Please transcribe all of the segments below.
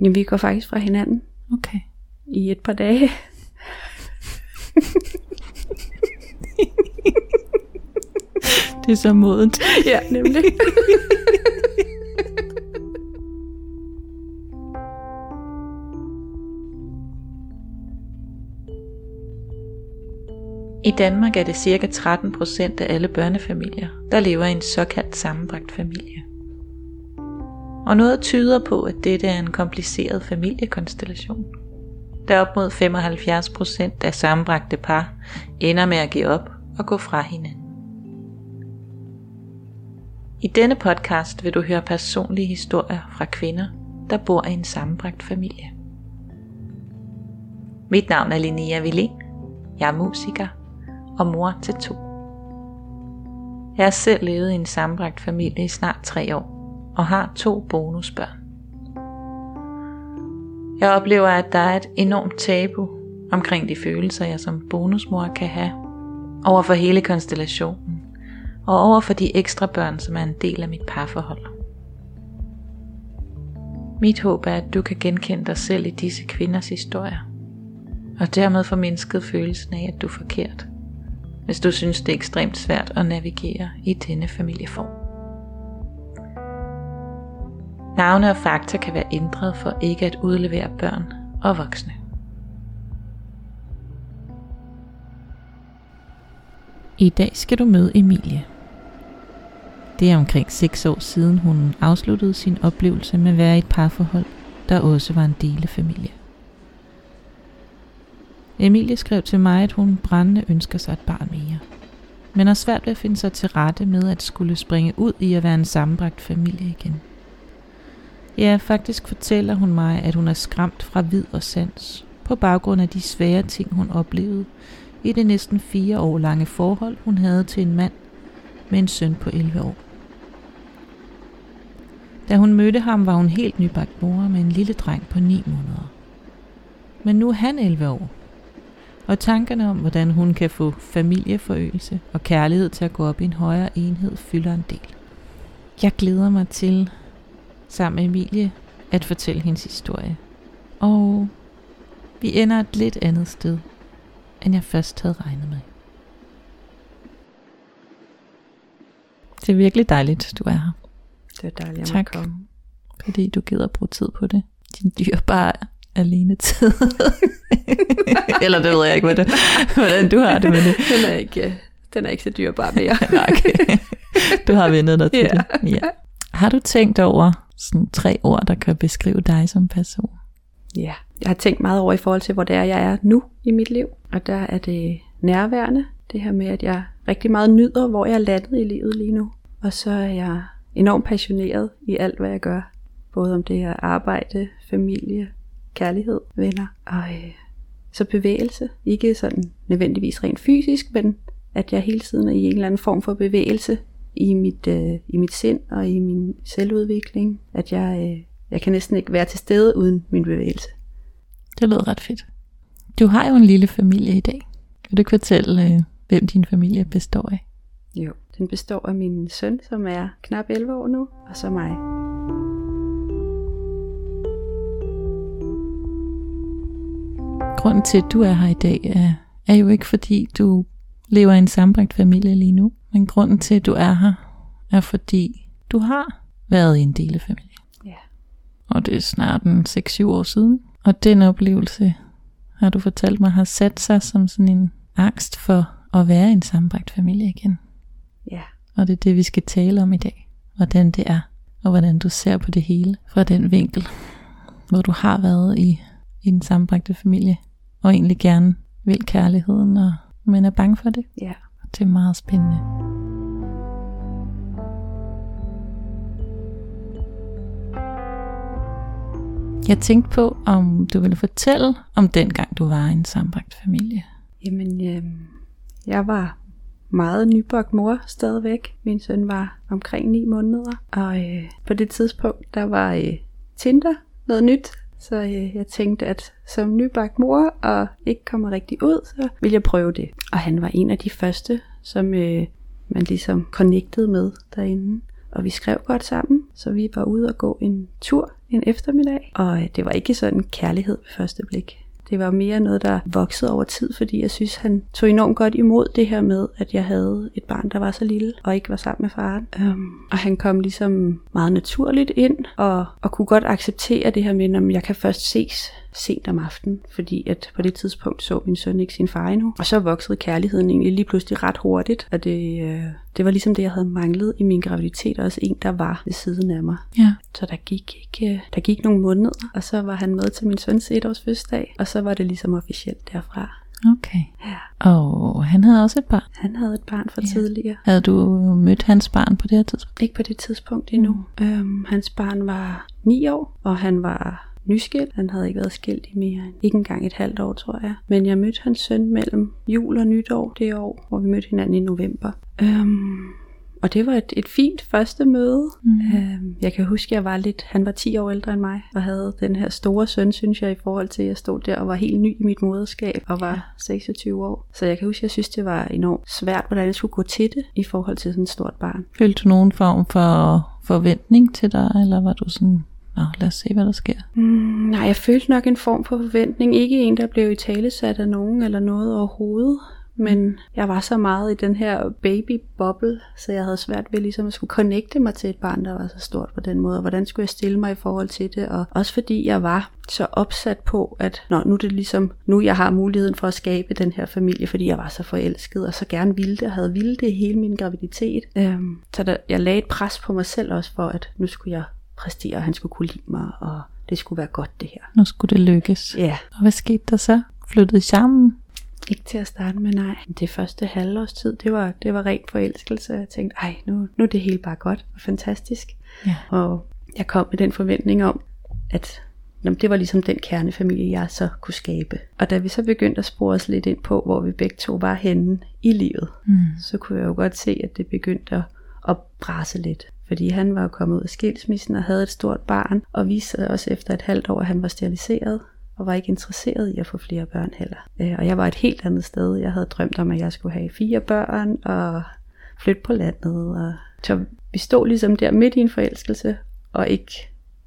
Jamen, vi går faktisk fra hinanden Okay. i et par dage. Det er så modent. ja, nemlig. I Danmark er det ca. 13% af alle børnefamilier, der lever i en såkaldt sammenbragt familie. Og noget tyder på, at dette er en kompliceret familiekonstellation. Da op mod 75% af sammenbragte par ender med at give op og gå fra hinanden. I denne podcast vil du høre personlige historier fra kvinder, der bor i en sammenbragt familie. Mit navn er Linnea Villén. Jeg er musiker og mor til to. Jeg har selv levet i en sammenbragt familie i snart tre år og har to bonusbørn. Jeg oplever, at der er et enormt tabu omkring de følelser, jeg som bonusmor kan have over for hele konstellationen og over for de ekstra børn, som er en del af mit parforhold. Mit håb er, at du kan genkende dig selv i disse kvinders historier, og dermed få mindsket følelsen af, at du er forkert, hvis du synes, det er ekstremt svært at navigere i denne familieform. Navne og fakta kan være ændret for ikke at udlevere børn og voksne. I dag skal du møde Emilie. Det er omkring 6 år siden, hun afsluttede sin oplevelse med at være i et parforhold, der også var en delefamilie. Emilie skrev til mig, at hun brændende ønsker sig et barn mere, men har svært ved at finde sig til rette med at skulle springe ud i at være en sammenbragt familie igen. Ja, faktisk fortæller hun mig, at hun er skræmt fra vid og sans, på baggrund af de svære ting, hun oplevede i det næsten fire år lange forhold, hun havde til en mand med en søn på 11 år. Da hun mødte ham, var hun helt nybagt mor med en lille dreng på 9 måneder. Men nu er han 11 år, og tankerne om, hvordan hun kan få familieforøgelse og kærlighed til at gå op i en højere enhed, fylder en del. Jeg glæder mig til, sammen med Emilie, at fortælle hendes historie. Og vi ender et lidt andet sted, end jeg først havde regnet med. Det er virkelig dejligt, du er her, Det er dejligt, at Tak. komme. fordi du gider bruge tid på det. Din dyrbare alene tid. Eller det ved jeg ikke, hvordan, hvordan du har det med det. Den er ikke, den er ikke så dyrbar mere. Okay. Du har vendet dig til Ja. det. Ja. Har du tænkt over sådan tre ord, der kan beskrive dig som person? Ja, jeg har tænkt meget over i forhold til, hvor det er, jeg er nu i mit liv. Og der er det nærværende. Det her med, at jeg rigtig meget nyder, hvor jeg er landet i livet lige nu. Og så er jeg enormt passioneret i alt, hvad jeg gør. Både om det er arbejde, familie, kærlighed, venner og øh, så bevægelse. Ikke sådan nødvendigvis rent fysisk, men at jeg hele tiden er i en eller anden form for bevægelse i mit, øh, i mit sind og i min selvudvikling. At jeg, øh, jeg kan næsten ikke være til stede uden min bevægelse. Det lyder ret fedt. Du har jo en lille familie i dag. Vil du ikke fortælle, øh, hvem din familie består af? Jo. Den består af min søn, som er knap 11 år nu, og så mig. Grunden til, at du er her i dag, er, er jo ikke fordi, du lever i en sammenbragt familie lige nu. Men grunden til, at du er her, er fordi, du har været i en delefamilie. Ja. Og det er snart en 6-7 år siden. Og den oplevelse, har du fortalt mig, har sat sig som sådan en angst for at være i en sammenbragt familie igen. Ja. Og det er det, vi skal tale om i dag. Hvordan det er, og hvordan du ser på det hele fra den vinkel, hvor du har været i, i den sammenbragte familie, og egentlig gerne vil kærligheden, og, men er bange for det. Ja. Det er meget spændende. Jeg tænkte på, om du ville fortælle om den gang, du var i en sambragt familie. Jamen, øh, jeg var meget nybagt mor stadigvæk. Min søn var omkring 9 måneder, og øh, på det tidspunkt, der var øh, Tinder noget nyt. Så øh, jeg tænkte, at som nybagt mor og ikke kommer rigtig ud, så vil jeg prøve det. Og han var en af de første, som øh, man ligesom connectede med derinde. Og vi skrev godt sammen, Så vi var ude og gå en tur en eftermiddag, og øh, det var ikke sådan kærlighed ved første blik. Det var mere noget, der voksede over tid, fordi jeg synes, han tog enormt godt imod det her med, at jeg havde et barn, der var så lille, og ikke var sammen med faren. Um, og han kom ligesom meget naturligt ind, og, og kunne godt acceptere det her med, at jeg kan først ses sent om aftenen, fordi at på det tidspunkt så min søn ikke sin far endnu. Og så voksede kærligheden egentlig lige pludselig ret hurtigt, og det, øh, det var ligesom det, jeg havde manglet i min graviditet, også en, der var ved siden af mig. Ja. Så der gik, ikke, øh, der gik nogle måneder, og så var han med til min søns etårs fødselsdag, og så var det ligesom officielt derfra. Okay. Ja. Og han havde også et barn. Han havde et barn fra Ja. tidligere. Havde du mødt hans barn på det her tidspunkt? Ikke på det tidspunkt endnu. Mm. Øhm, hans barn var 9 år, og han var nyskilt. Han havde ikke været skilt i mere end ikke engang et halvt år, tror jeg. Men jeg mødte hans søn mellem jul og nytår det år, hvor vi mødte hinanden i november. Øhm, og det var et, et fint første møde. Mm. Øhm, jeg kan huske, jeg var lidt, han var 10 år ældre end mig, og havde den her store søn, synes jeg, i forhold til, at jeg stod der og var helt ny i mit moderskab, og var ja. 26 år. Så jeg kan huske, jeg synes, det var enormt svært, hvordan jeg skulle gå til det, i forhold til sådan et stort barn. Følte du nogen form for forventning til dig, eller var du sådan, Nå, lad os se, hvad der sker? Mm, nej, jeg følte nok en form for forventning. Ikke en, der blev i talesat af nogen eller noget overhovedet. Men jeg var så meget i den her baby-bubble, så jeg havde svært ved ligesom at skulle connecte mig til et barn, der var så stort på den måde. Og hvordan skulle jeg stille mig i forhold til det? Og også fordi jeg var så opsat på, at Nå, nu er det ligesom, nu jeg har muligheden for at skabe den her familie, fordi jeg var så forelsket, og så gerne ville det, og havde ville det hele min graviditet. Øhm, så der, jeg lagde et pres på mig selv også for, at nu skulle jeg præstere, og han skulle kunne lide mig, og det skulle være godt det her. Nu skulle det lykkes. Ja, Og hvad skete der så? Flyttede I sammen? Ikke til at starte med, nej. Det første halvårs tid, det var, det var ren forelskelse. Jeg tænkte, ej, nu, nu er det hele bare godt og fantastisk. Ja. Og jeg kom med den forventning om, at jamen, det var ligesom den kernefamilie, jeg så kunne skabe. Og da vi så begyndte at spore os lidt ind på, hvor vi begge to var henne i livet, Mm. så kunne jeg jo godt se, at det begyndte at, at brase lidt. Fordi han var kommet ud af skilsmissen og havde et stort barn, og viste også efter et halvt år, at han var steriliseret og var ikke interesseret i at få flere børn heller. Øh, Og jeg var et helt andet sted. Jeg havde drømt om, at jeg skulle have fire børn og flytte på landet. Og så vi stod ligesom der midt i en forelskelse, og ikke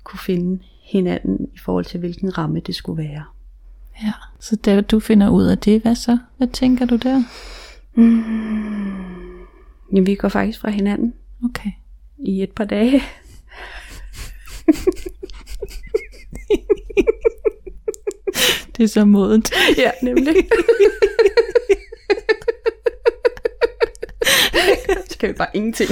kunne finde hinanden i forhold til, hvilken ramme det skulle være. Ja. Så da du finder ud af det, hvad så? Hvad tænker du der? Jamen, vi går faktisk fra hinanden Okay. I et par dage. Det er så modent. ja, nemlig. Skal vi bare ingenting.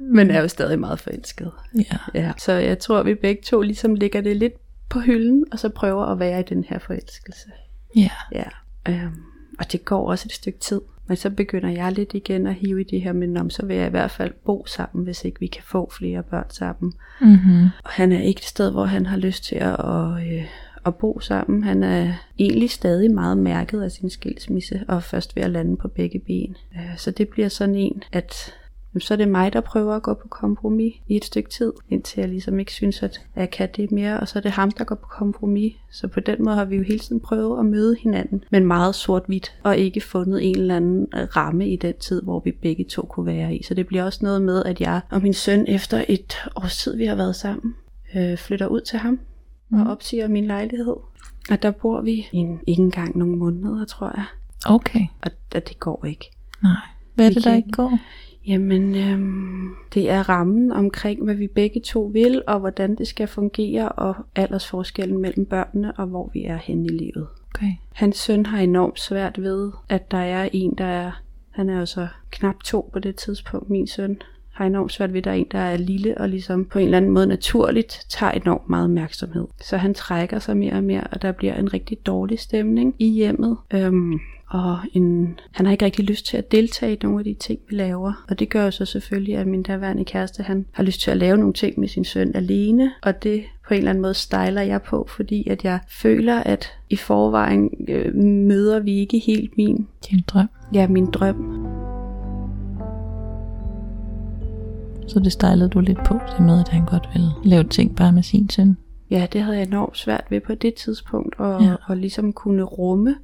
Men er jo stadig meget forelsket. Ja. Ja. Så jeg tror, vi begge to ligesom lægger det lidt på hylden, og så prøver at være i den her forelskelse. Ja. Ja. Øhm, og det går også et stykke tid. Men så begynder jeg lidt igen at hive i det her, men om så vil jeg i hvert fald bo sammen, hvis ikke vi kan få flere børn sammen. Mm-hmm. Og han er ikke et sted, hvor han har lyst til at, at, øh, at bo sammen. Han er egentlig stadig meget mærket af sin skilsmisse, og først ved at lande på begge ben. Øh, Så det bliver sådan en, at så er det mig, der prøver at gå på kompromis i et stykke tid, indtil jeg ligesom ikke synes, at jeg kan det mere, og så er det ham, der går på kompromis. Så på den måde har vi jo hele tiden prøvet at møde hinanden, men meget sort-hvidt, og ikke fundet en eller anden ramme i den tid, hvor vi begge to kunne være i. Så det bliver også noget med, at jeg og min søn efter et års tid, vi har været sammen, øh, flytter ud til ham og opsiger min lejlighed. Og der bor vi en, ikke engang nogle måneder, tror jeg. Okay. Og, og det går ikke. Nej. Hvad er det, der ikke går? Jamen, øhm, det er rammen omkring, hvad vi begge to vil, og hvordan det skal fungere, og aldersforskellen mellem børnene, og hvor vi er henne i livet. Okay. Hans søn har enormt svært ved, at der er en, der er, han er jo så knap to på det tidspunkt, min søn, har enormt svært ved, at der er en, der er lille og ligesom på en eller anden måde naturligt tager enormt meget opmærksomhed. Så han trækker sig mere og mere, og der bliver en rigtig dårlig stemning i hjemmet. Øhm, og en, han har ikke rigtig lyst til at deltage i nogle af de ting, vi laver. Og det gør jo så selvfølgelig, at min daværende kæreste, han har lyst til at lave nogle ting med sin søn alene. Og det på en eller anden måde stejler jeg på, fordi at jeg føler, at i forvejen øh, møder vi ikke helt min, Din drøm. ja, min drøm. Så det stejlede du lidt på, det med, at han godt ville lave ting bare med sin søn. Ja, det havde jeg enormt svært ved på det tidspunkt, og, Ja. og ligesom kunne rumme,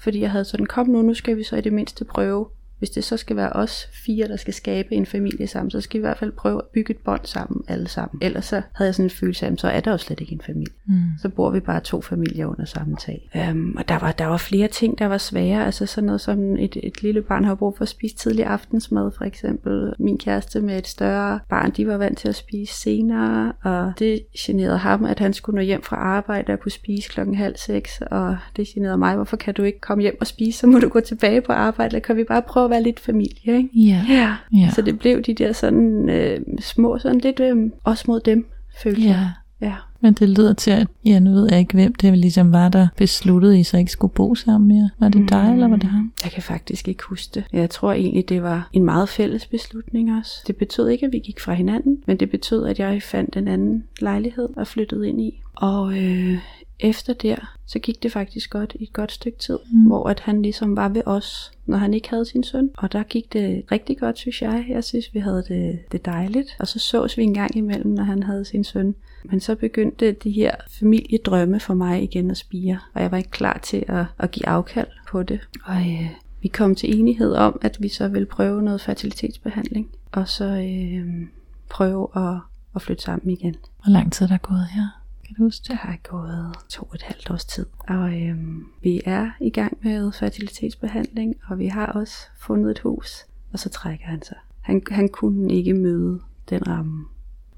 fordi jeg havde sådan, kom nu, nu skal vi så i det mindste prøve hvis det så skal være os fire, der skal skabe en familie sammen, så skal vi i hvert fald prøve at bygge et bånd sammen, alle sammen. Ellers så havde jeg sådan en følelse af, så er der jo slet ikke en familie. Mm. Så bor vi bare to familier under samme tag. Um, og der var, der var flere ting, der var svære. Altså sådan noget som et, et lille barn har brug for at spise tidlig aftensmad, for eksempel. Min kæreste med et større barn, de var vant til at spise senere, og det generede ham, at han skulle nå hjem fra arbejde og kunne spise klokken halv seks, og det generede mig, hvorfor kan du ikke komme hjem og spise, så må du gå tilbage på arbejde, eller kan vi bare prøve at være lidt familie, ikke? Ja. Ja. Ja. Så det blev de der sådan øh, små, sådan lidt øh, os mod dem følelser. Ja. ja. Men det lyder til, at ja, nu ved jeg ikke, hvem det ligesom var, der besluttede, I så ikke skulle bo sammen mere. Var det dig, eller var det ham? Jeg kan faktisk ikke huske det. Jeg tror egentlig, det var en meget fælles beslutning også. Det betød ikke, at vi gik fra hinanden, men det betød, at jeg fandt en anden lejlighed og flyttede ind i. Og øh, efter der, så gik det faktisk godt i et godt stykke tid, mm. hvor at han ligesom var ved os, når han ikke havde sin søn. Og der gik det rigtig godt, synes jeg. Jeg synes, vi havde det, det dejligt. Og så sås vi en gang imellem, når han havde sin søn. Men så begyndte de her familiedrømme for mig igen at spire, og jeg var ikke klar til at, at give afkald på det. Og øh, vi kom til enighed om, at vi så ville prøve noget fertilitetsbehandling, og så øh, prøve at, at flytte sammen igen. Hvor lang tid er der gået her? Kan du huske Det har gået to og et halvt års tid. Og øhm, vi er i gang med fertilitetsbehandling, og vi har også fundet et hus, og så trækker han sig. Han, han kunne ikke møde den ramme.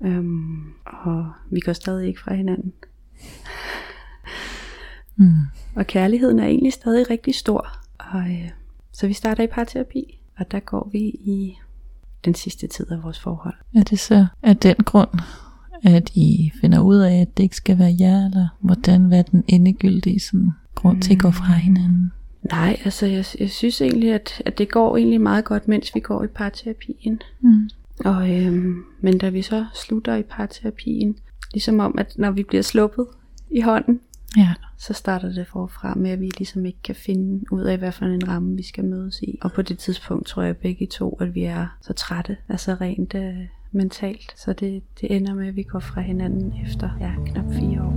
Øhm, og vi går stadig ikke fra hinanden. Mm. Og kærligheden er egentlig stadig rigtig stor. Og, øh, så vi starter i parterapi, og der går vi i den sidste tid af vores forhold. Er det så af den grund, at I finder ud af, at det ikke skal være jer, eller hvordan, hvad er den endegyldige sådan, grund til at gå fra hinanden? Nej, altså jeg, jeg synes egentlig, at, at det går egentlig meget godt, mens vi går i parterapien. Mm. Og, øhm, men da vi så slutter i parterapien, ligesom om, at når vi bliver sluppet i hånden, Ja. så starter det forfra med, at vi ligesom ikke kan finde ud af, hvad for en ramme vi skal mødes i. Og på det tidspunkt tror jeg begge to, at vi er så trætte, altså rent øh, mentalt. Så det, det ender med, at vi går fra hinanden efter ja, knap fire år.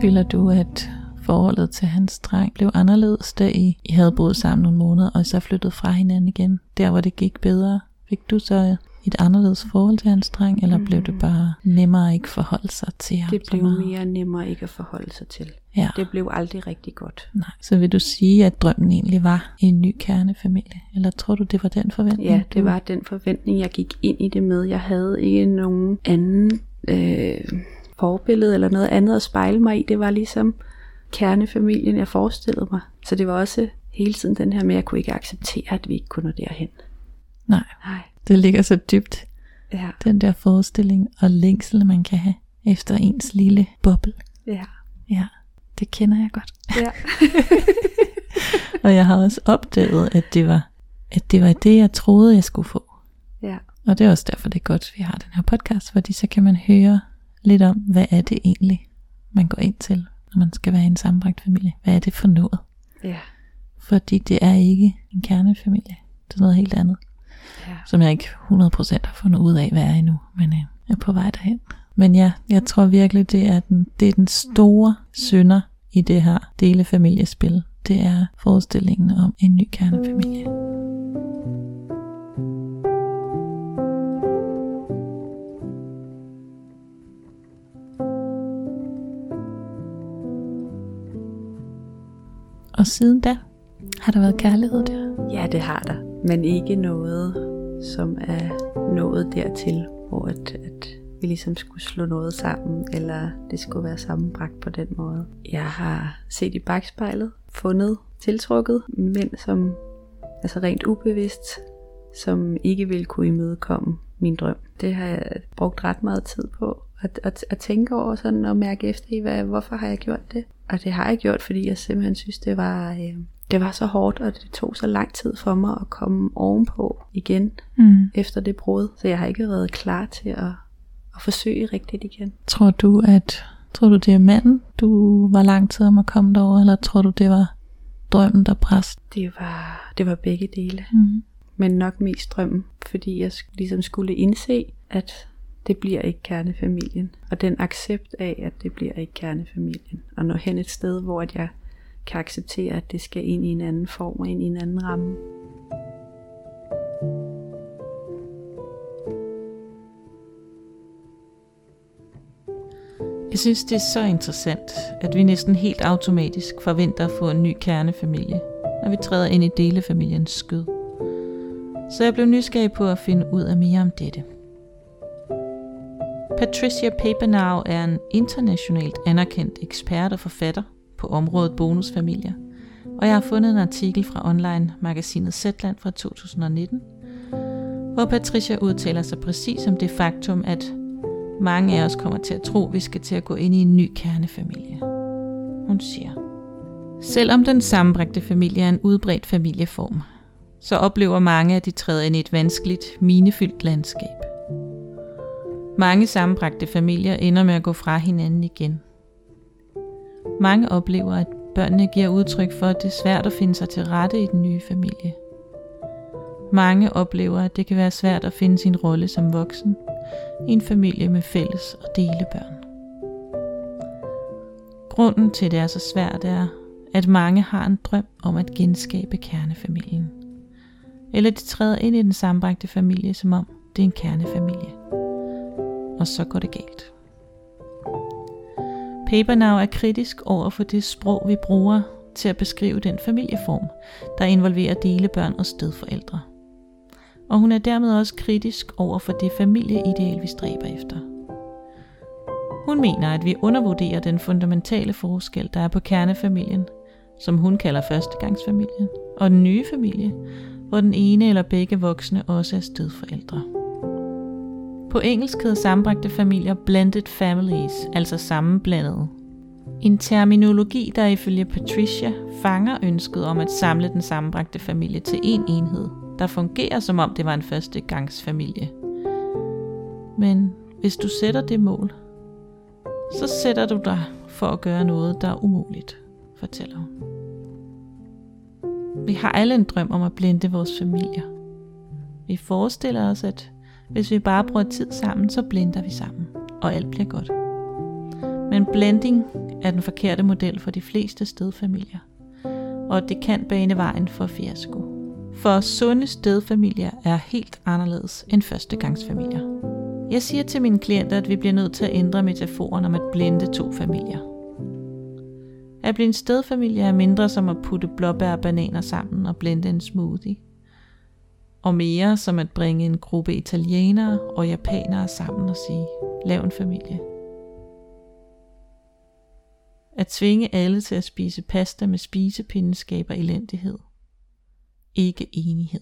Føler du, at forholdet til hans dreng blev anderledes, da I, I havde boet sammen nogle måneder, og så flyttede fra hinanden igen? Der, hvor det gik bedre. Fik du så et anderledes forhold til hans dreng, eller blev det bare nemmere at ikke forholde sig til ham? Det blev mere nemmere ikke at forholde sig til. Ja. Det blev aldrig rigtig godt. Nej. Så vil du sige, at drømmen egentlig var en ny kernefamilie? Eller tror du, det var den forventning? Ja, det var den forventning, jeg gik ind i det med. Jeg havde ikke nogen anden øh, forbillede eller noget andet at spejle mig i. Det var ligesom kernefamilien, jeg forestillede mig. Så det var også hele tiden den her med, at jeg kunne ikke acceptere, at vi ikke kunne nå derhen. Nej, Nej. det ligger så dybt, Ja. den der forestilling og længsel, man kan have efter ens lille boble. Ja. Ja, det kender jeg godt. Ja. Og jeg har også opdaget, at det var, at det var det, jeg troede, jeg skulle få. ja. Og det er også derfor, det er godt, at vi har den her podcast, fordi så kan man høre lidt om, hvad er det egentlig, man går ind til, når man skal være i en sammenbragt familie. Hvad er det for noget? Ja. Fordi det er ikke en kernefamilie. Det er noget helt andet, Ja. som jeg ikke 100% har fundet ud af, hvad er endnu, men øh, jeg er på vej derhen. Men ja, jeg tror virkelig, det er den, det er den store synder i det her delefamiliespil. Det er forestillingen om en ny kernefamilie. Og siden da har der været kærlighed der. ja, det har der. Men ikke noget, som er nået dertil, hvor at, at vi ligesom skulle slå noget sammen, eller det skulle være sammenbragt på den måde. Jeg har set i bagspejlet, fundet tiltrukket mænd, som altså rent ubevidst, som ikke vil kunne imødekomme min drøm. Det har jeg brugt ret meget tid på, at, at, at tænke over sådan og mærke efter i, hvad, hvorfor har jeg gjort det? Og det har jeg gjort, fordi jeg simpelthen synes, det var, øh, det var så hårdt, og det tog så lang tid for mig at komme ovenpå igen Mm. efter det brud. Så jeg har ikke været klar til at, at forsøge rigtigt igen. Tror du, at Tror du, det er manden, du var lang tid om at komme derover, eller tror du, det var drømmen, der bræst? Det var, det var begge dele. Mm. Men nok mest drømmen, fordi jeg ligesom skulle indse, at det bliver ikke kernefamilien. Og den accept af, at det bliver ikke kernefamilien. Og nå hen et sted, hvor at jeg kan acceptere, at det skal ind i en anden form og ind i en anden ramme. Jeg synes, det er så interessant, at vi næsten helt automatisk forventer at få en ny kernefamilie, når vi træder ind i delefamiliens skød. Så jeg blev nysgerrig på at finde ud af mere om dette. Patricia Papenau er en internationalt anerkendt ekspert og forfatter på området bonusfamilier, og jeg har fundet en artikel fra online-magasinet Zetland fra 2019, hvor Patricia udtaler sig præcis om det faktum, at mange af os kommer til at tro, at vi skal til at gå ind i en ny kernefamilie. Hun siger, Selvom den sammenbrægte familie er en udbredt familieform, så oplever mange, at de træder ind i et vanskeligt, minefyldt landskab. Mange sammenbragte familier ender med at gå fra hinanden igen. Mange oplever, at børnene giver udtryk for, at det er svært at finde sig til rette i den nye familie. Mange oplever, at det kan være svært at finde sin rolle som voksen i en familie med fælles og delebørn. Grunden til, at det er så svært, er, at mange har en drøm om at genskabe kernefamilien. Eller de træder ind i den sambragte familie, som om det er en kernefamilie. Og så går det galt. Papernow er kritisk over for det sprog, vi bruger til at beskrive den familieform, der involverer delebørn og stedforældre. Og hun er dermed også kritisk over for det familieideal, vi stræber efter. Hun mener, at vi undervurderer den fundamentale forskel, der er på kernefamilien, som hun kalder førstegangsfamilien, og den nye familie, hvor den ene eller begge voksne også er stedforældre. På engelsk hedder sammenbragte familier blended families, altså sammenblandede. En terminologi, der ifølge Patricia fanger ønsket om at samle den sammenbragte familie til en enhed, der fungerer som om det var en førstegangsfamilie. Men hvis du sætter det mål, så sætter du dig for at gøre noget, der er umuligt, fortæller hun. Vi har alle en drøm om at blinde vores familier. Vi forestiller os, at hvis vi bare bruger tid sammen, så blinder vi sammen, og alt bliver godt. Men blending er den forkerte model for de fleste stedfamilier, og det kan bane vejen for fiasko. For sunde stedfamilier er helt anderledes end førstegangsfamilier. Jeg siger til mine klienter, at vi bliver nødt til at ændre metaforen om at blende to familier. At blive en stedfamilie er mindre som at putte blåbær og bananer sammen og blende en smoothie. Og mere som at bringe en gruppe italienere og japanere sammen og sige, lav en familie. At tvinge alle til at spise pasta med spisepinde skaber elendighed. Ikke enighed.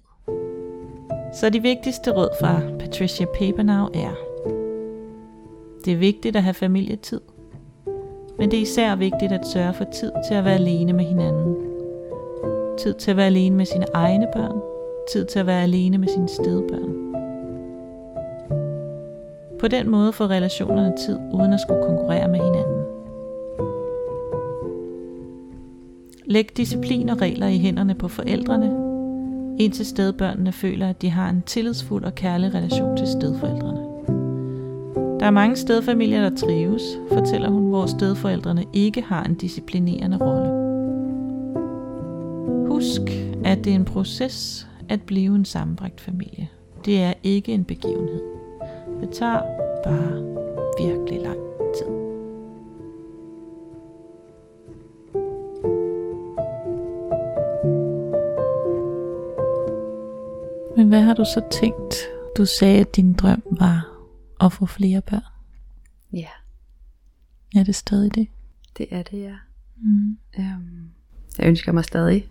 Så de vigtigste råd fra Patricia Papernow er Det er vigtigt at have familietid. Men det er især vigtigt at sørge for tid til at være alene med hinanden. Tid til at være alene med sine egne børn. Tid til at være alene med sine stedbørn. På den måde får relationerne tid uden at skulle konkurrere med hinanden. Læg disciplin og regler i hænderne på forældrene, indtil stedbørnene føler, at de har en tillidsfuld og kærlig relation til stedforældrene. Der er mange stedfamilier, der trives, fortæller hun, hvor stedforældrene ikke har en disciplinerende rolle. Husk, at det er en proces at blive en sammenbragt familie. Det er ikke en begivenhed. Det tager bare virkelig lang tid. Men hvad har du så tænkt? Du sagde, at din drøm var at få flere børn. Ja, Er det stadig det? det er det, ja. Mm. Øhm, jeg ønsker mig stadig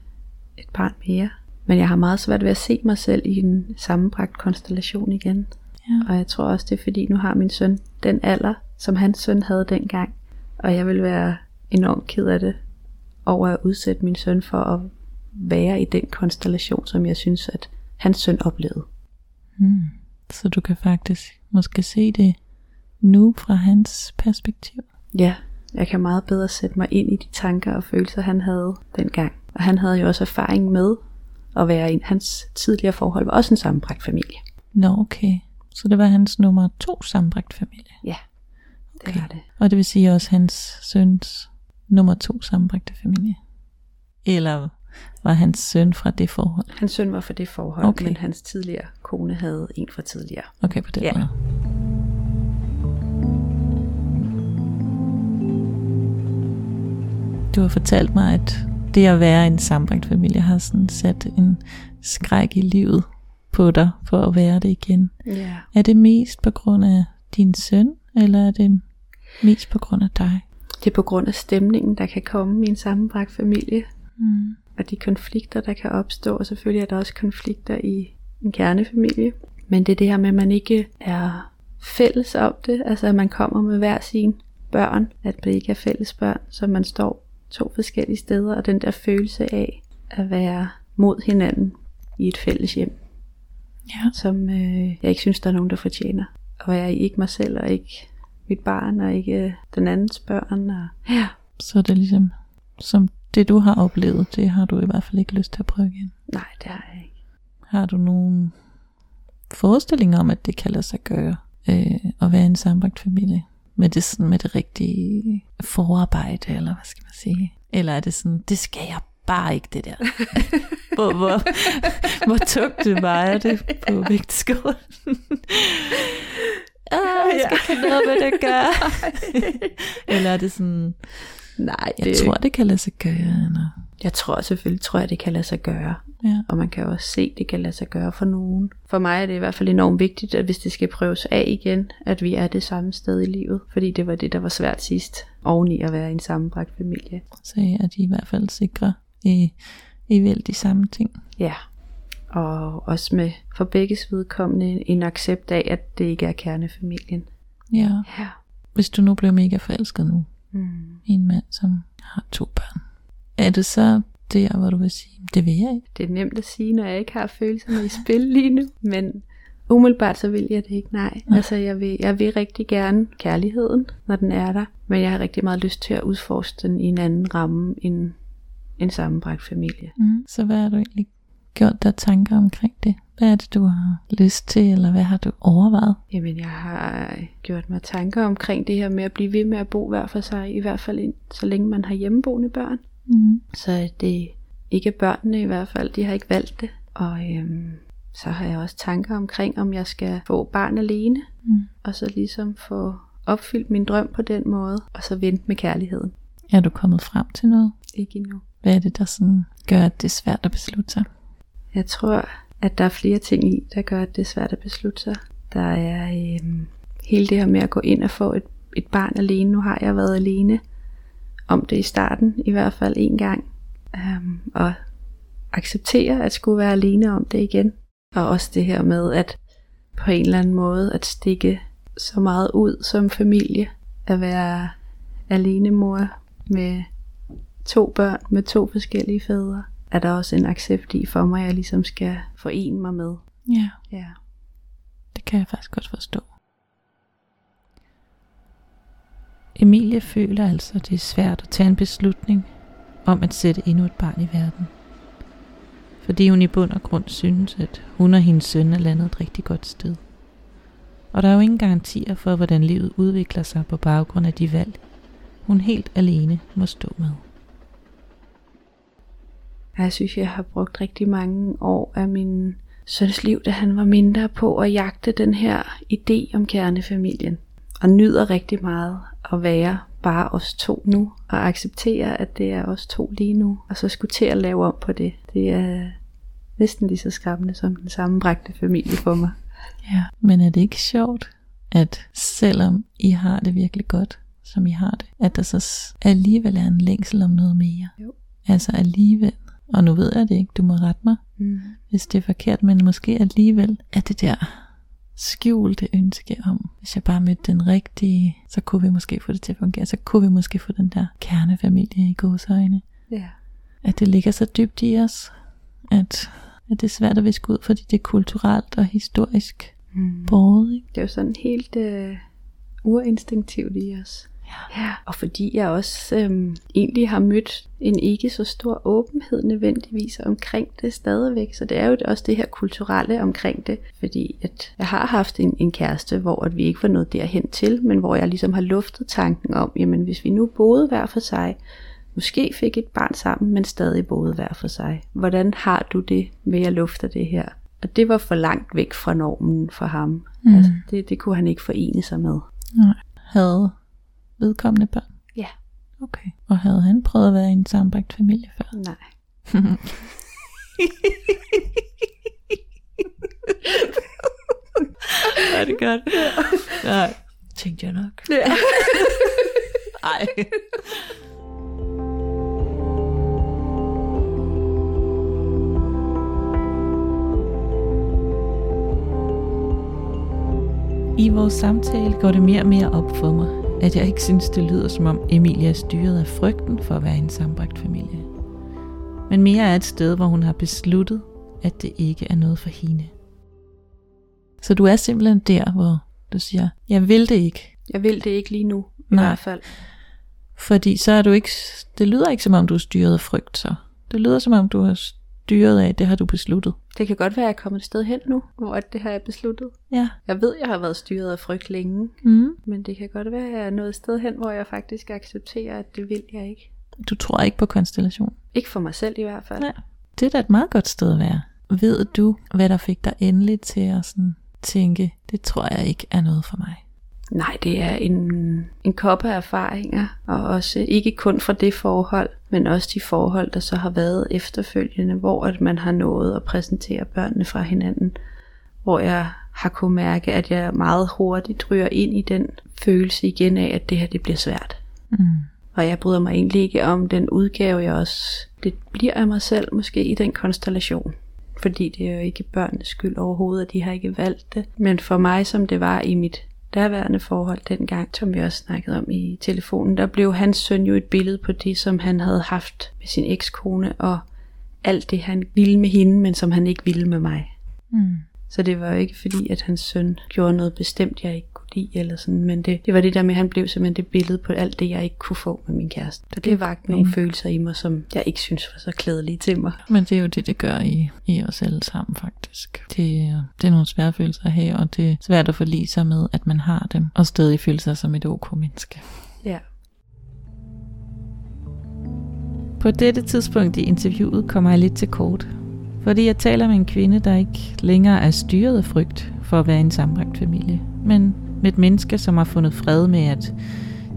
et barn mere. Men jeg har meget svært ved at se mig selv i en sammenbragt konstellation igen. Ja. Og jeg tror også, det er fordi, nu har min søn den alder, som hans søn havde dengang. Og jeg vil være enormt ked af det over at udsætte min søn for at være i den konstellation, som jeg synes, at hans søn oplevede. Mm. Så du kan faktisk måske se det nu fra hans perspektiv. Ja, Jeg kan meget bedre sætte mig ind i de tanker og følelser, han havde dengang. Og han havde jo også erfaring med at være i hans tidligere forhold, var også en sammenbragt familie. Nå, okay. Så det var hans nummer to sammenbragt familie. Ja, det Okay. var det. Og det vil sige også hans søns nummer to sammenbragte familie. Eller var hans søn fra det forhold? Hans søn var for det forhold, Okay. okay. men hans tidligere kone havde en fra tidligere. Okay, på den Ja. måde. Du har fortalt mig, at det at være en sammenbragt familie har sådan sat en skræk i livet på dig for at være det igen. Ja. Er det mest på grund af din søn, eller er det mest på grund af dig? Det er på grund af stemningen, der kan komme i en sammenbragt familie, Mm. og de konflikter, der kan opstå, og selvfølgelig er der også konflikter i en kernefamilie. Men det er det her med, at man ikke er fælles om det, altså at man kommer med hver sine børn, at det ikke er fælles børn, så man står to forskellige steder, og den der følelse af at være mod hinanden i et fælles hjem, Ja. som øh, jeg ikke synes, der er nogen, der fortjener. Og jeg er ikke mig selv, og ikke mit barn, og ikke øh, den andens børn. Og, ja. Så er det ligesom, som det du har oplevet, det har du i hvert fald ikke lyst til at prøve igen. Nej, det har jeg ikke. Har du nogen forestillinger om, at det kan lade sig gøre øh, at være en sammenbragt familie? Med det, sådan, med det rigtige forarbejde, eller hvad skal man sige? Eller er det sådan, det skal jeg bare ikke, det der. hvor, hvor, hvor tungt det vejer det på vægtskålen. ah, jeg skal ikke have noget med det gøre. eller er det sådan, Nej, jeg det, tror, det kan lade sig gøre. Eller, jeg tror selvfølgelig, tror jeg, det kan lade sig gøre. ja. Og man kan også se, at det kan lade sig gøre for nogen. For mig er det i hvert fald enormt vigtigt, at hvis det skal prøves af igen, at vi er det samme sted i livet. Fordi det var det, der var svært sidst, oveni at være i en sammenbragt familie. Så er de i hvert fald sikre i, i vel de samme ting. Ja. Og også med for begges vedkommende en accept af, at det ikke er kernefamilien. Ja. Ja. Hvis du nu blev mega forelsket nu Mm. i en mand, som har to børn, er det så der, hvor du vil sige, det vil jeg ikke? Det er nemt at sige, når jeg ikke har følelserne i spil lige nu. Men umiddelbart så vil jeg det ikke, nej. Nej. Altså jeg vil, jeg vil rigtig gerne kærligheden, når den er der. Men jeg har rigtig meget lyst til at udforske den i en anden ramme end en sammenbragt familie. Mm. Så hvad har du egentlig gjort dig tanker omkring det? Hvad er det, du har lyst til, eller hvad har du overvejet? Jamen jeg har gjort mig tanker omkring det her med at blive ved med at bo hver for sig, i hvert fald ind, så længe man har hjemmeboende børn. Mm. Så det ikke børnene i hvert fald, de har ikke valgt det. Og øhm, så har jeg også tanker omkring, om jeg skal få barn alene, Mm. og så ligesom få opfyldt min drøm på den måde, og så vente med kærligheden. Er du kommet frem til noget? Ikke endnu. Hvad er det, der sådan gør, at det er svært at beslutte sig? Jeg tror, at der er flere ting i, der gør, at det er svært at beslutte sig. Der er øhm, hele det her med at gå ind og få et, et barn alene. Nu har jeg været alene om det i starten, i hvert fald en gang. Øhm, og acceptere at skulle være alene om det igen. Og også det her med at på en eller anden måde at stikke så meget ud som familie. At være alene mor med to børn med to forskellige fædre. Er der også en accept i for mig, at jeg ligesom skal forene mig med. Ja, Ja. det kan jeg faktisk godt forstå. Emilie føler altså, at det er svært at tage en beslutning om at sætte endnu et barn i verden. Fordi hun i bund og grund synes, at hun og hendes søn er landet et rigtig godt sted. Og der er jo ingen garantier for, hvordan livet udvikler sig på baggrund af de valg, hun helt alene må stå med. Jeg synes, jeg har brugt rigtig mange år af min søns liv, da han var mindre på at jagte den her idé om kernefamilien. Og nyder rigtig meget at være bare os to nu, og acceptere, at det er os to lige nu, og så skulle til at lave om på det. Det er næsten lige så skræmmende som den sammenbragte familie for mig. Ja, men er det ikke sjovt, at selvom I har det virkelig godt, som I har det, at der så alligevel er en længsel om noget mere? Jo. Altså alligevel, og nu ved jeg det ikke, du må rette mig, Mm. hvis det er forkert, men måske alligevel er det der skjulte ønske om, hvis jeg bare mødte den rigtige, så kunne vi måske få det til at fungere, så kunne vi måske få den der kernefamilie i gåsøjne. Ja. At det ligger så dybt i os, at, at det er svært at viske ud, fordi det er kulturelt og historisk Mm. båret, ikke? Det er jo sådan helt øh, urinstinktivt i os. Ja, og fordi jeg også øhm, egentlig har mødt en ikke så stor åbenhed nødvendigvis omkring det stadigvæk. Så det er jo også det her kulturelle omkring det. Fordi at jeg har haft en, en kæreste, hvor at vi ikke var nået derhen til, men hvor jeg ligesom har luftet tanken om, jamen hvis vi nu boede hver for sig, måske fik et barn sammen, men stadig boede hver for sig. Hvordan har du det med at lufte det her? Og det var for langt væk fra normen for ham. Mm. Altså, det, det kunne han ikke forene sig med. Nej. Havde vedkommende børn? Ja. Okay. Og havde han prøvet at være i en sammenbragt familie før? Nej. er det godt? Nej. Tænkte jeg nok. Ja. Ej. I vores samtale går det mere og mere op for mig, at jeg ikke synes, det lyder som om Emilia er styret af frygten for at være en sammenbragt familie. Men mere er et sted, hvor hun har besluttet, at det ikke er noget for hende. Så du er simpelthen der, hvor du siger, jeg vil det ikke. Jeg vil det ikke lige nu, i Nej. hvert fald. Fordi så er du ikke, det lyder ikke som om du er styret af frygt så. Det lyder som om du er styret af, det har du besluttet. Det kan godt være, at jeg er kommet et sted hen nu, hvor at det har jeg besluttet. Ja. Jeg ved, at jeg har været styret af frygt længe, Mm. men det kan godt være, at jeg er nået et sted hen, hvor jeg faktisk accepterer, at det vil jeg ikke. Du tror ikke på konstellation. Ikke for mig selv i hvert fald. Nej. Det er da et meget godt sted at være. Ved du, hvad der fik dig endelig til at sådan tænke, det tror jeg ikke er noget for mig? Nej, det er en, en kop af erfaringer, og også ikke kun fra det forhold, men også de forhold, der så har været efterfølgende, hvor at man har nået at præsentere børnene fra hinanden, hvor jeg har kunnet mærke, at jeg meget hurtigt ryger ind i den følelse igen af, at det her det bliver svært. Mm. Og jeg bryder mig egentlig ikke om den udgave, jeg også... Det bliver af mig selv måske i den konstellation. Fordi det er jo ikke børnenes skyld overhovedet, at de har ikke valgt det. Men for mig, som det var i mit derværende forhold dengang, som vi også snakkede om i telefonen, der blev hans søn jo et billede på det, som han havde haft med sin ekskone, og alt det, han ville med hende, men som han ikke ville med mig. Mm. Så det var jo ikke fordi, at hans søn gjorde noget bestemt, jeg ikke lide, eller sådan, men det, det var det der med, at han blev simpelthen det billede på alt det, jeg ikke kunne få med min kæreste. Så det vagte nogle Mm. følelser i mig, som jeg ikke synes var så klædelige til mig. Men det er jo det, det gør i, i os alle sammen faktisk. Det, det er nogle svære følelser at have, og det er svært at forlige sig med, at man har dem, og stadig føle sig som et ok menneske. Ja. På dette tidspunkt i interviewet kommer jeg lidt til kort, fordi jeg taler med en kvinde, der ikke længere er styret af frygt for at være i en sammenbragt familie, men med et menneske, som har fundet fred med at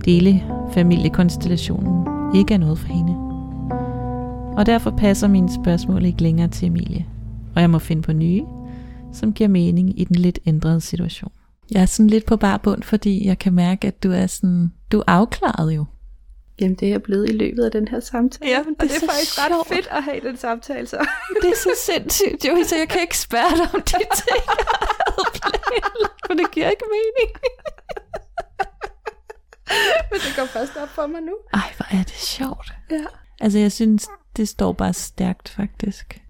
dele familiekonstellationen ikke er noget for hende. Og derfor passer mine spørgsmål ikke længere til Emilie, og jeg må finde på nye, som giver mening i den lidt ændrede situation. Jeg er sådan lidt på bar bund, fordi jeg kan mærke, at du er sådan, du er afklaret jo. Jamen, det er jeg blevet i løbet af den her samtale. Ja, men det og er det er så faktisk sjovt. ret fedt at have den samtale, så. Det er så sindssygt, jo, så jeg kan ikke spørge dig om de ting, planlagt, for det giver ikke mening. Men det går først op for mig nu. Ej, hvor er det sjovt. Ja. Altså, jeg synes, det står bare stærkt, faktisk.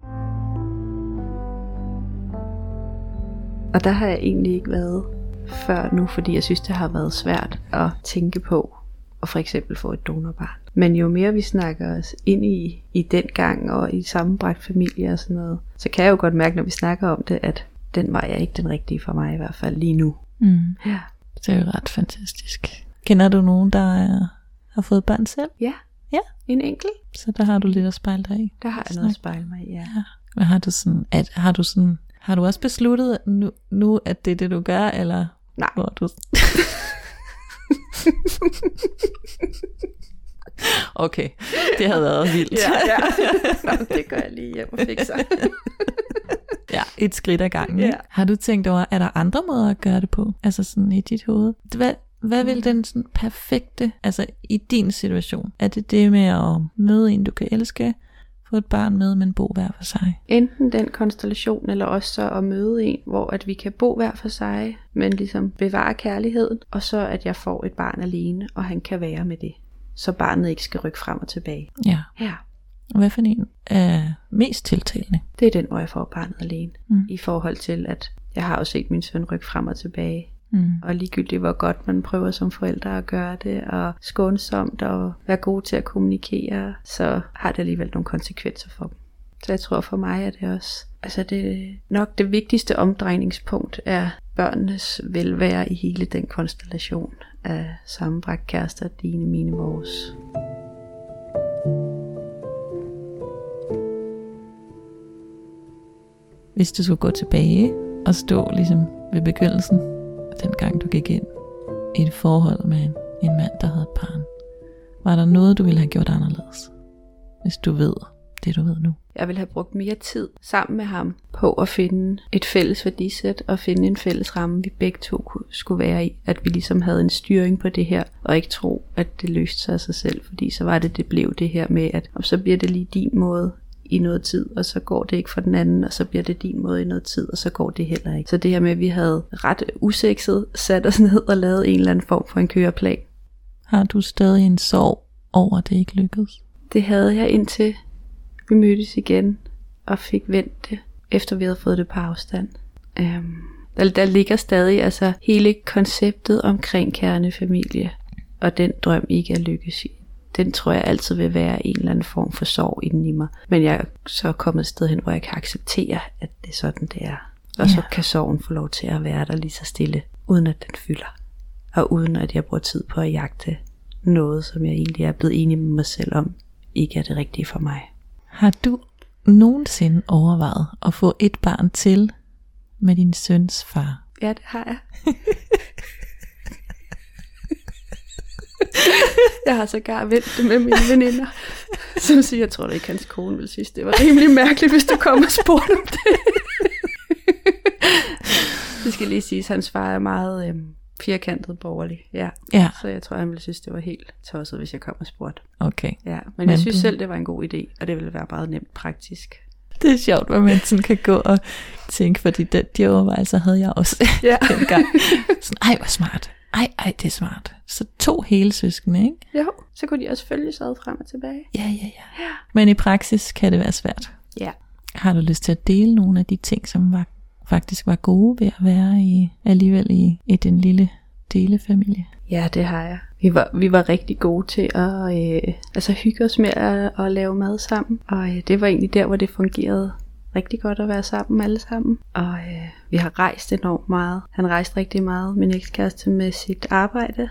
Og der har jeg egentlig ikke været før nu, fordi jeg synes, det har været svært at tænke på at for eksempel få et donorbarn. Men jo mere vi snakker os ind i, i den gang og i sammenbragt familie og sådan noget, så kan jeg jo godt mærke, når vi snakker om det, at den var jeg ikke den rigtige for mig i hvert fald lige nu. Mm. Ja. Det er jo ret fantastisk. Kender du nogen, der er, har fået børn selv? Ja. Ja. En enkelt. Så der har du lidt at spejle dig i. Der har jeg noget at spejle mig i, ja. Ja. Hvad har du sådan, at, har du sådan, har du også besluttet nu, nu, at det er det, du gør, eller Nej. hvor er du... okay, det havde været vildt. Ja, ja. Nå, det gør jeg lige hjem og fikser. ja, et skridt ad gangen. Ja. Har du tænkt over, er der andre måder at gøre det på? Altså sådan i dit hoved. Hvad, hvad vil den sådan perfekte, altså i din situation, er det det med at møde en, du kan elske, få et barn med, men bo hver for sig? Enten den konstellation, eller også så at møde en, hvor at vi kan bo hver for sig, men ligesom bevare kærligheden, og så at jeg får et barn alene, og han kan være med det. Så barnet ikke skal rykke frem og tilbage. Ja. Ja, hvad for en er mest tiltalende? det er den, hvor jeg får barnet alene. Mm. I forhold til, at jeg har jo set min søn rykke frem og tilbage Mm. Og ligegyldigt hvor godt man prøver som forældre at gøre det, og skånsomt og være god til at kommunikere, så har det alligevel nogle konsekvenser for dem. Så jeg tror for mig er det også, altså det nok det vigtigste omdrejningspunkt er børnenes velvære i hele den konstellation af sammenbragt kærester, dine, mine, vores. Hvis du skulle gå tilbage og stå ligesom ved begyndelsen, dengang du gik ind i et forhold med en, en mand, der havde et barn, var der noget, du ville have gjort anderledes? Hvis du ved det, du ved nu. Jeg ville have brugt mere tid sammen med ham på at finde et fælles værdisæt og finde en fælles ramme, vi begge to skulle være i. At vi ligesom havde en styring på det her, og ikke tro, at det løste sig af sig selv, fordi så var det, det blev det her med, at og så bliver det lige din måde i noget tid, og så går det ikke for den anden, og så bliver det din måde i noget tid, og så går det heller ikke. Så det her med, at vi havde ret usekset sat os ned og lavet en eller anden form for en køreplan. Har du stadig en sorg over, at det ikke lykkedes? Det havde jeg indtil vi mødtes igen og fik vendt det, efter vi havde fået det på afstand. Um, der, der ligger stadig altså hele konceptet omkring kernefamilie, og den drøm ikke er lykkes i. Den tror jeg altid vil være en eller anden form for sorg inden i mig. Men jeg er så kommet et sted hen, hvor jeg kan acceptere, at det er sådan, det er. Og ja. så kan sorgen få lov til at være der lige så stille, uden at den fylder. Og uden at jeg bruger tid på at jagte noget, som jeg egentlig er blevet enig med mig selv om, ikke er det rigtige for mig. Har du nogensinde overvejet at få et barn til med din søns far? Ja, det har jeg. jeg har sågar vendt det med mine veninder, som siger, jeg tror da ikke, hans kone vil synes, det var rimelig mærkeligt, hvis du kom og spurgte om det. det skal lige siges, hans far er meget øhm, firkantet borgerlig. Ja. Ja. Så jeg tror, han ville synes, det var helt tosset, hvis jeg kom og spurgte. Okay. Ja, men, Men jeg synes selv, det var en god idé, og det ville være meget nemt praktisk. Det er sjovt, hvad man sådan kan gå og tænke, fordi den, de overvejelser havde jeg også Ja. dengang. Sådan, ej, hvor smart. Ej, ej, det er smart. Så to hele søskende, ikke? Jo, så kunne de også følges ad frem og tilbage. Ja, ja, ja. Men i praksis kan det være svært. Ja. Har du lyst til at dele nogle af de ting, som var, faktisk var gode ved at være i, alligevel i, i den lille delefamilie? Ja, det har jeg. Vi var, vi var rigtig gode til at øh, altså hygge os med at, at lave mad sammen. Og øh, det var egentlig der, hvor det fungerede rigtig godt at være sammen alle sammen. Og øh, vi har rejst enormt meget. Han rejste rigtig meget, min ekskæreste, med sit arbejde.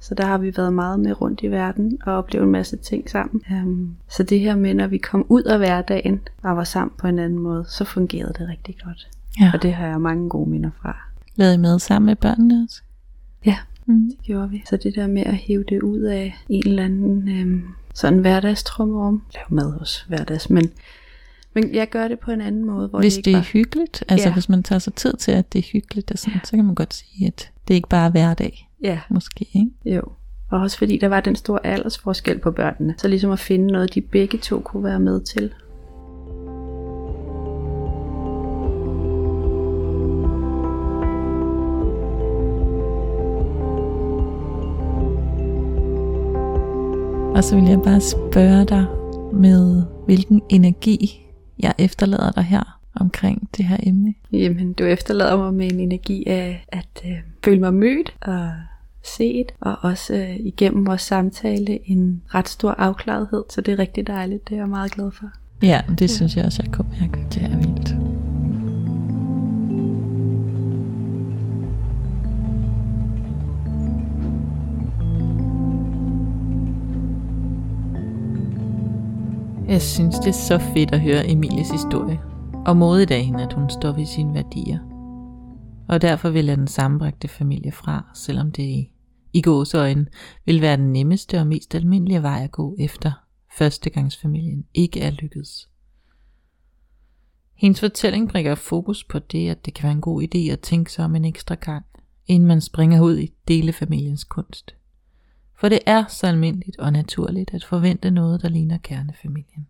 Så der har vi været meget med rundt i verden og oplevet en masse ting sammen. Um, så det her med, når vi kom ud af hverdagen og var sammen på en anden måde, så fungerede det rigtig godt. Ja. Og det har jeg mange gode minder fra. Lavede I mad sammen med børnene også? Ja, Mm. det gjorde vi. Så det der med at hive det ud af en eller anden øhm, sådan hverdagstrummerum. Lav mad også hverdags, men, men jeg gør det på en anden måde. Hvor Hvis det, det ikke er hyggeligt, altså Ja. hvis man tager sig tid til, at det er hyggeligt, og sådan, så kan man godt sige, at det er ikke bare er hverdag, bare, Ja, måske, ikke? jo. Og også fordi der var den store aldersforskel på børnene. Så ligesom at finde noget, de begge to kunne være med til. Og så vil jeg bare spørge dig med, hvilken energi jeg efterlader dig her omkring det her emne. Jamen, du efterlader mig med en energi af at øh, føle mig mødt og set, og også øh, igennem vores samtale en ret stor afklarethed. Så det er rigtig dejligt, det er jeg meget glad for. Ja, det synes jeg også, jeg kunne mærke. Det er vildt. Jeg synes, det er så fedt at høre Emilies historie. Og modigt af hende, at hun står ved sine værdier. Og derfor vil jeg den sammenbragte familie fra, selvom det i, i gåsøjne vil være den nemmeste og mest almindelige vej at gå efter førstegangsfamilien ikke er lykkedes. Hendes fortælling bringer fokus på det, at det kan være en god idé at tænke sig om en ekstra gang, inden man springer ud i delefamiliens kunst. For det er så almindeligt og naturligt at forvente noget, der ligner kernefamilien.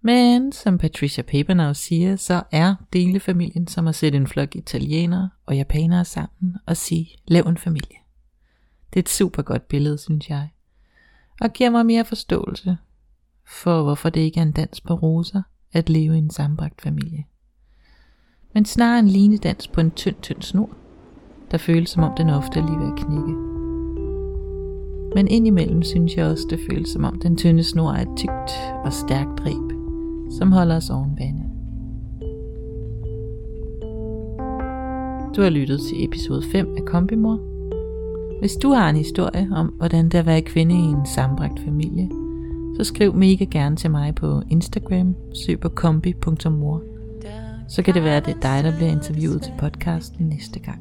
Men som Patricia Papenau siger, så er delefamilien som at sætte en flok italienere og japanere sammen og sige, lav en familie. Det er et super godt billede, synes jeg, og giver mig mere forståelse for, hvorfor det ikke er en dans på roser at leve i en sambragt familie. Men snarere en linedans på en tynd, tynd snor, der føles som om den ofte er lige ved at knække. Men indimellem synes jeg også, det føles som om den tynde snor er et tykt og stærkt reb, som holder os oven vande. Du har lyttet til episode 5 af Kombimor. Hvis du har en historie om, hvordan det er at være kvinde i en sambragt familie, så skriv mega gerne til mig på Instagram, søg på kombi.mor. Så kan det være, at det er dig, der bliver interviewet til podcasten næste gang.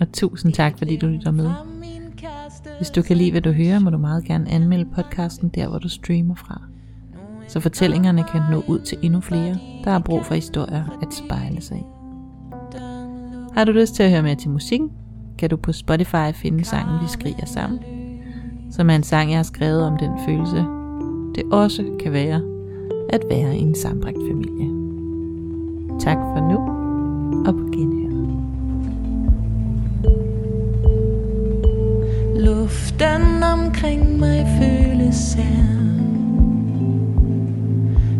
Og tusind tak, fordi du lytter med. Hvis du kan lide, hvad du hører, må du meget gerne anmelde podcasten der, hvor du streamer fra. Så fortællingerne kan nå ud til endnu flere, der har brug for historier at spejle sig i. Har du lyst til at høre mere til musikken, kan du på Spotify finde sangen Vi skriger sammen, som er en sang, jeg har skrevet om den følelse, det også kan være at være i en sambragt familie. Tak for nu, og på genhør. Den omkring mig føles sær.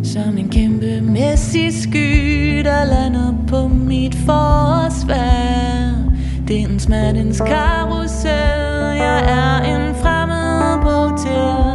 Som en kæmpemæssig sky, der lander på mit forsvær. Det er en smertens karusel, jeg er en fremmed på til